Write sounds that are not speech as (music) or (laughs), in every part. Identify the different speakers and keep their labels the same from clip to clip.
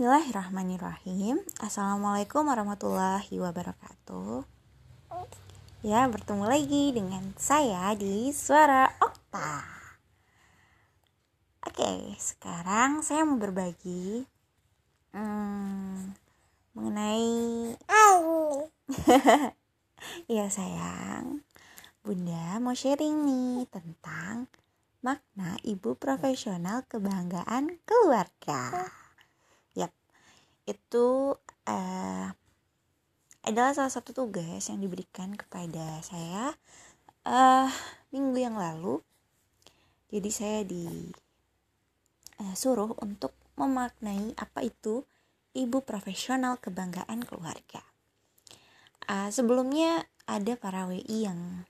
Speaker 1: Bismillahirrahmanirrahim. Assalamualaikum warahmatullahi wabarakatuh. Ya bertemu lagi dengan saya di Suara Okta. Oke sekarang saya mau berbagi hmm, Mengenai (laughs) Iya sayang. Bunda mau sharing nih tentang makna ibu profesional kebanggaan keluarga itu uh, adalah salah satu tugas yang diberikan kepada saya uh, minggu yang lalu. Jadi saya disuruh uh, untuk memaknai apa itu ibu profesional kebanggaan keluarga. Uh, sebelumnya ada para WI yang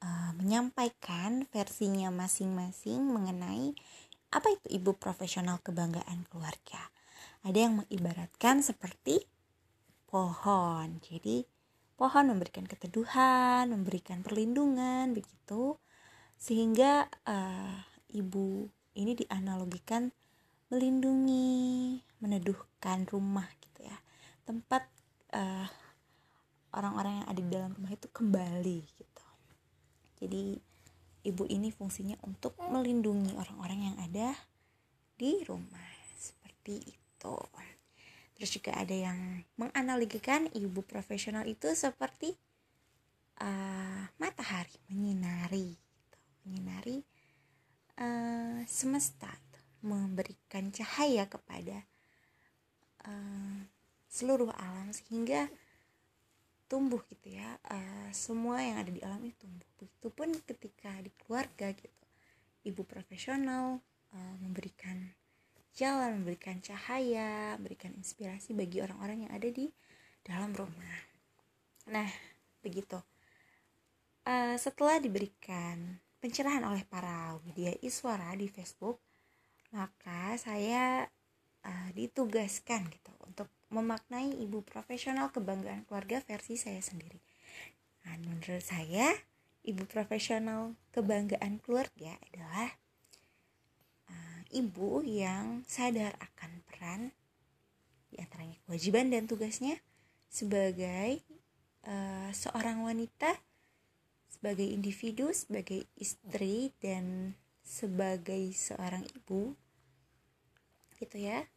Speaker 1: uh, menyampaikan versinya masing-masing mengenai apa itu ibu profesional kebanggaan keluarga ada yang mengibaratkan seperti pohon. Jadi pohon memberikan keteduhan, memberikan perlindungan begitu sehingga uh, ibu ini dianalogikan melindungi, meneduhkan rumah gitu ya. Tempat uh, orang-orang yang ada di dalam rumah itu kembali gitu. Jadi ibu ini fungsinya untuk melindungi orang-orang yang ada di rumah seperti itu gitu terus juga ada yang menganalogikan ibu profesional itu seperti uh, matahari menyinari gitu. menyinari uh, semesta gitu. memberikan cahaya kepada uh, seluruh alam sehingga tumbuh gitu ya uh, semua yang ada di alam itu tumbuh begitupun ketika di keluarga gitu ibu profesional uh, memberikan jalan, memberikan cahaya, memberikan inspirasi bagi orang-orang yang ada di dalam rumah. Nah, begitu. Uh, setelah diberikan pencerahan oleh para media iswara di Facebook, maka saya uh, ditugaskan gitu untuk memaknai ibu profesional kebanggaan keluarga versi saya sendiri. Nah, menurut saya, ibu profesional kebanggaan keluarga adalah ibu yang sadar akan peran di antaranya kewajiban dan tugasnya sebagai uh, seorang wanita, sebagai individu, sebagai istri dan sebagai seorang ibu, gitu ya,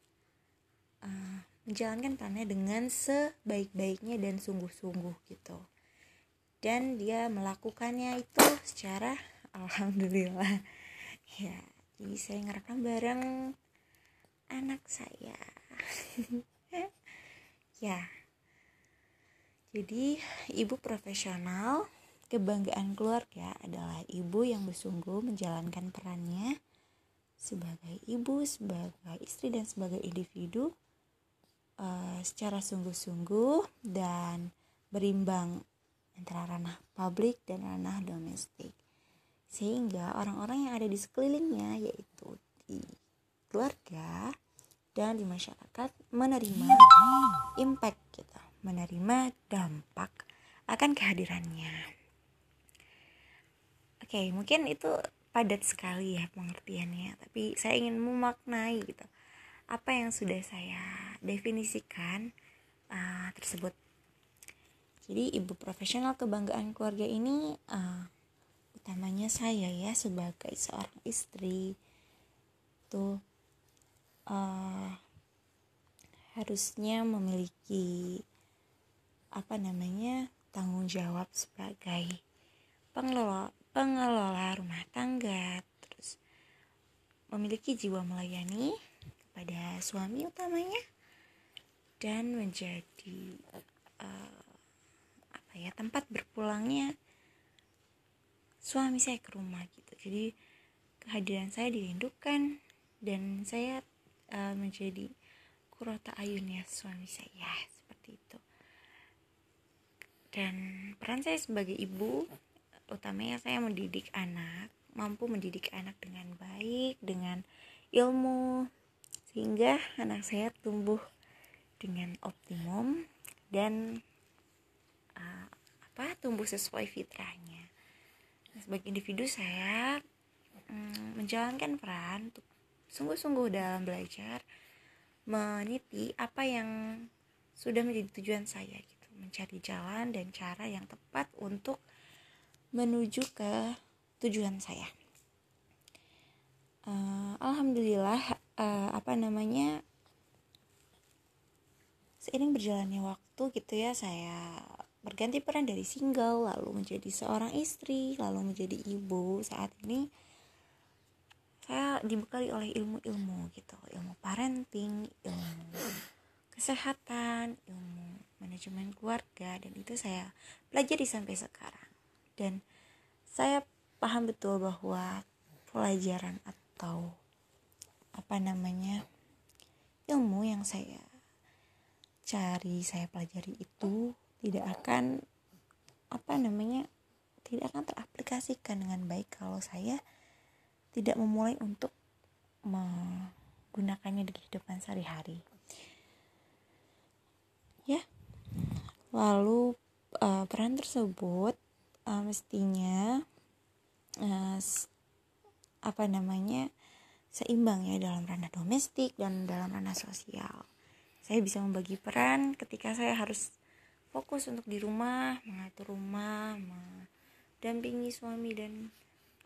Speaker 1: uh, menjalankan perannya dengan sebaik-baiknya dan sungguh-sungguh gitu. Dan dia melakukannya itu secara (laughs) alhamdulillah ya jadi saya ngerekam bareng anak saya. (laughs) Ya. Jadi ibu profesional kebanggaan keluarga adalah ibu yang bersungguh menjalankan perannya sebagai ibu, sebagai istri dan sebagai individu uh, secara sungguh-sungguh dan berimbang antara ranah publik dan ranah domestik sehingga orang-orang yang ada di sekelilingnya yaitu di keluarga dan di masyarakat menerima impact gitu, menerima dampak akan kehadirannya. Oke, mungkin itu padat sekali ya pengertiannya, tapi saya ingin memaknai gitu apa yang sudah saya definisikan uh, tersebut. Jadi ibu profesional kebanggaan keluarga ini uh, utamanya saya ya sebagai seorang istri. Tuh uh, harusnya memiliki apa namanya tanggung jawab sebagai pengelola pengelola rumah tangga. Terus memiliki jiwa melayani kepada suami utamanya dan menjadi uh, apa ya tempat berpulangnya suami saya ke rumah gitu. Jadi kehadiran saya dirindukan dan saya uh, menjadi kurota ayun ya suami saya seperti itu. Dan peran saya sebagai ibu utamanya saya mendidik anak mampu mendidik anak dengan baik dengan ilmu sehingga anak saya tumbuh dengan optimum dan uh, apa tumbuh sesuai fitrahnya sebagai individu saya mm, menjalankan peran untuk sungguh-sungguh dalam belajar meniti apa yang sudah menjadi tujuan saya gitu. Mencari jalan dan cara yang tepat untuk menuju ke tujuan saya. Uh, alhamdulillah uh, apa namanya seiring berjalannya waktu gitu ya saya berganti peran dari single lalu menjadi seorang istri lalu menjadi ibu. Saat ini saya dibekali oleh ilmu-ilmu gitu. Ilmu parenting ilmu kesehatan ilmu manajemen keluarga dan itu saya pelajari sampai sekarang. Dan saya paham betul bahwa pelajaran atau apa namanya ilmu yang saya cari saya pelajari itu tidak akan apa namanya tidak akan teraplikasikan dengan baik kalau saya tidak memulai untuk menggunakannya di kehidupan sehari-hari. Ya lalu uh, peran tersebut uh, mestinya uh, apa namanya seimbang ya dalam ranah domestik dan dalam ranah sosial. Saya bisa membagi peran ketika saya harus fokus untuk di rumah mengatur rumah mendampingi suami dan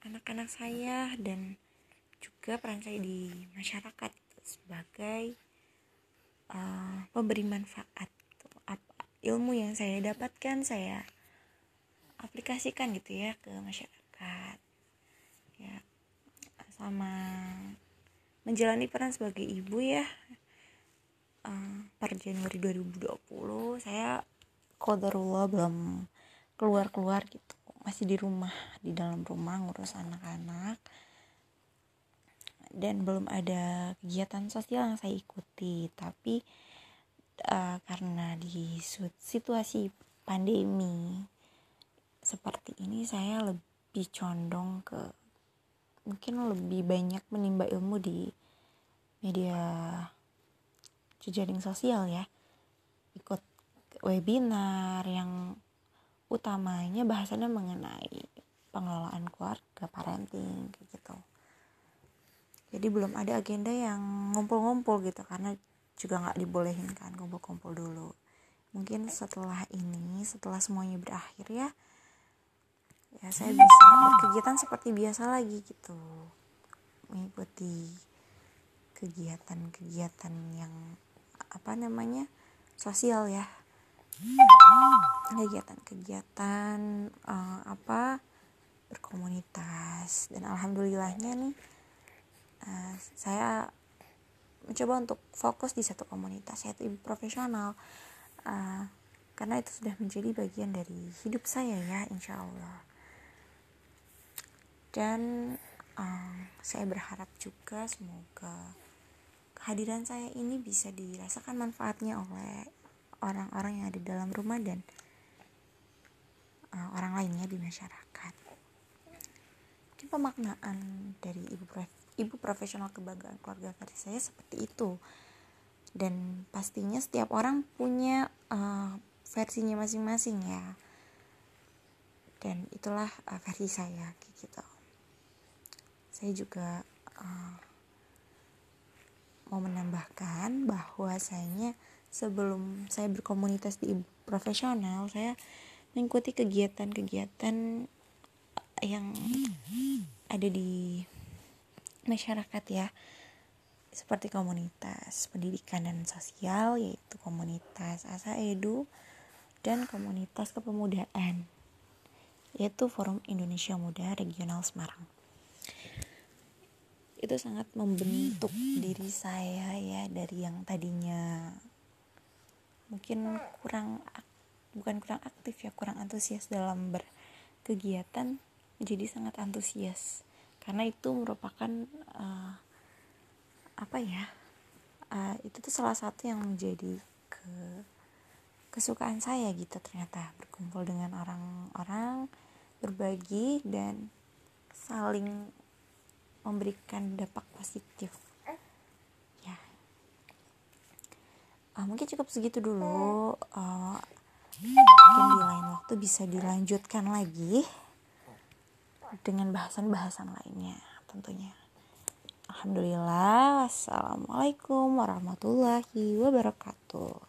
Speaker 1: anak-anak saya dan juga peran saya di masyarakat sebagai uh, pemberi manfaat. Apa ilmu yang saya dapatkan saya aplikasikan gitu ya ke masyarakat. Ya sama menjalani peran sebagai ibu ya. Uh, per Januari 2020 saya kodarullah belum keluar-keluar gitu. Masih di rumah di dalam rumah ngurus anak-anak. Dan belum ada kegiatan sosial yang saya ikuti. Tapi uh, karena di situasi pandemi seperti ini saya lebih condong ke mungkin lebih banyak menimba ilmu di media jejaring sosial ya. Ikut webinar yang utamanya bahasannya mengenai pengelolaan keluarga, parenting gitu. Jadi belum ada agenda yang ngumpul-ngumpul gitu karena juga nggak dibolehin kan kumpul-kumpul dulu. Mungkin setelah ini, setelah semuanya berakhir ya, ya saya bisa berkegiatan seperti biasa lagi gitu, mengikuti kegiatan-kegiatan yang apa namanya sosial ya kegiatan-kegiatan uh, apa berkomunitas. Dan alhamdulillahnya nih uh, saya mencoba untuk fokus di satu komunitas yaitu ibu profesional. Uh, karena itu sudah menjadi bagian dari hidup saya ya insya Allah. Dan uh, saya berharap juga semoga kehadiran saya ini bisa dirasakan manfaatnya oleh orang-orang yang ada dalam rumah dan uh, orang lainnya di masyarakat. Jadi pemaknaan dari ibu prof, ibu profesional kebanggaan keluarga versi saya seperti itu. Dan pastinya setiap orang punya uh, versinya masing-masing ya. Dan itulah uh, versi saya gitu. Saya juga uh, mau menambahkan bahwasanya sebelum saya berkomunitas di profesional saya mengikuti kegiatan-kegiatan yang ada di masyarakat ya. Seperti komunitas pendidikan dan sosial yaitu komunitas asa edu dan komunitas kepemudaan yaitu Forum Indonesia Muda Regional Semarang. Itu sangat membentuk diri saya ya dari yang tadinya mungkin kurang bukan kurang aktif ya kurang antusias dalam berkegiatan menjadi sangat antusias. Karena itu merupakan uh, apa ya uh, itu tuh salah satu yang menjadi ke kesukaan saya gitu ternyata. Berkumpul dengan orang-orang berbagi dan saling memberikan dampak positif uh, mungkin cukup segitu dulu. Uh, mungkin di lain waktu bisa dilanjutkan lagi dengan bahasan-bahasan lainnya tentunya. Alhamdulillah, wassalamualaikum warahmatullahi wabarakatuh.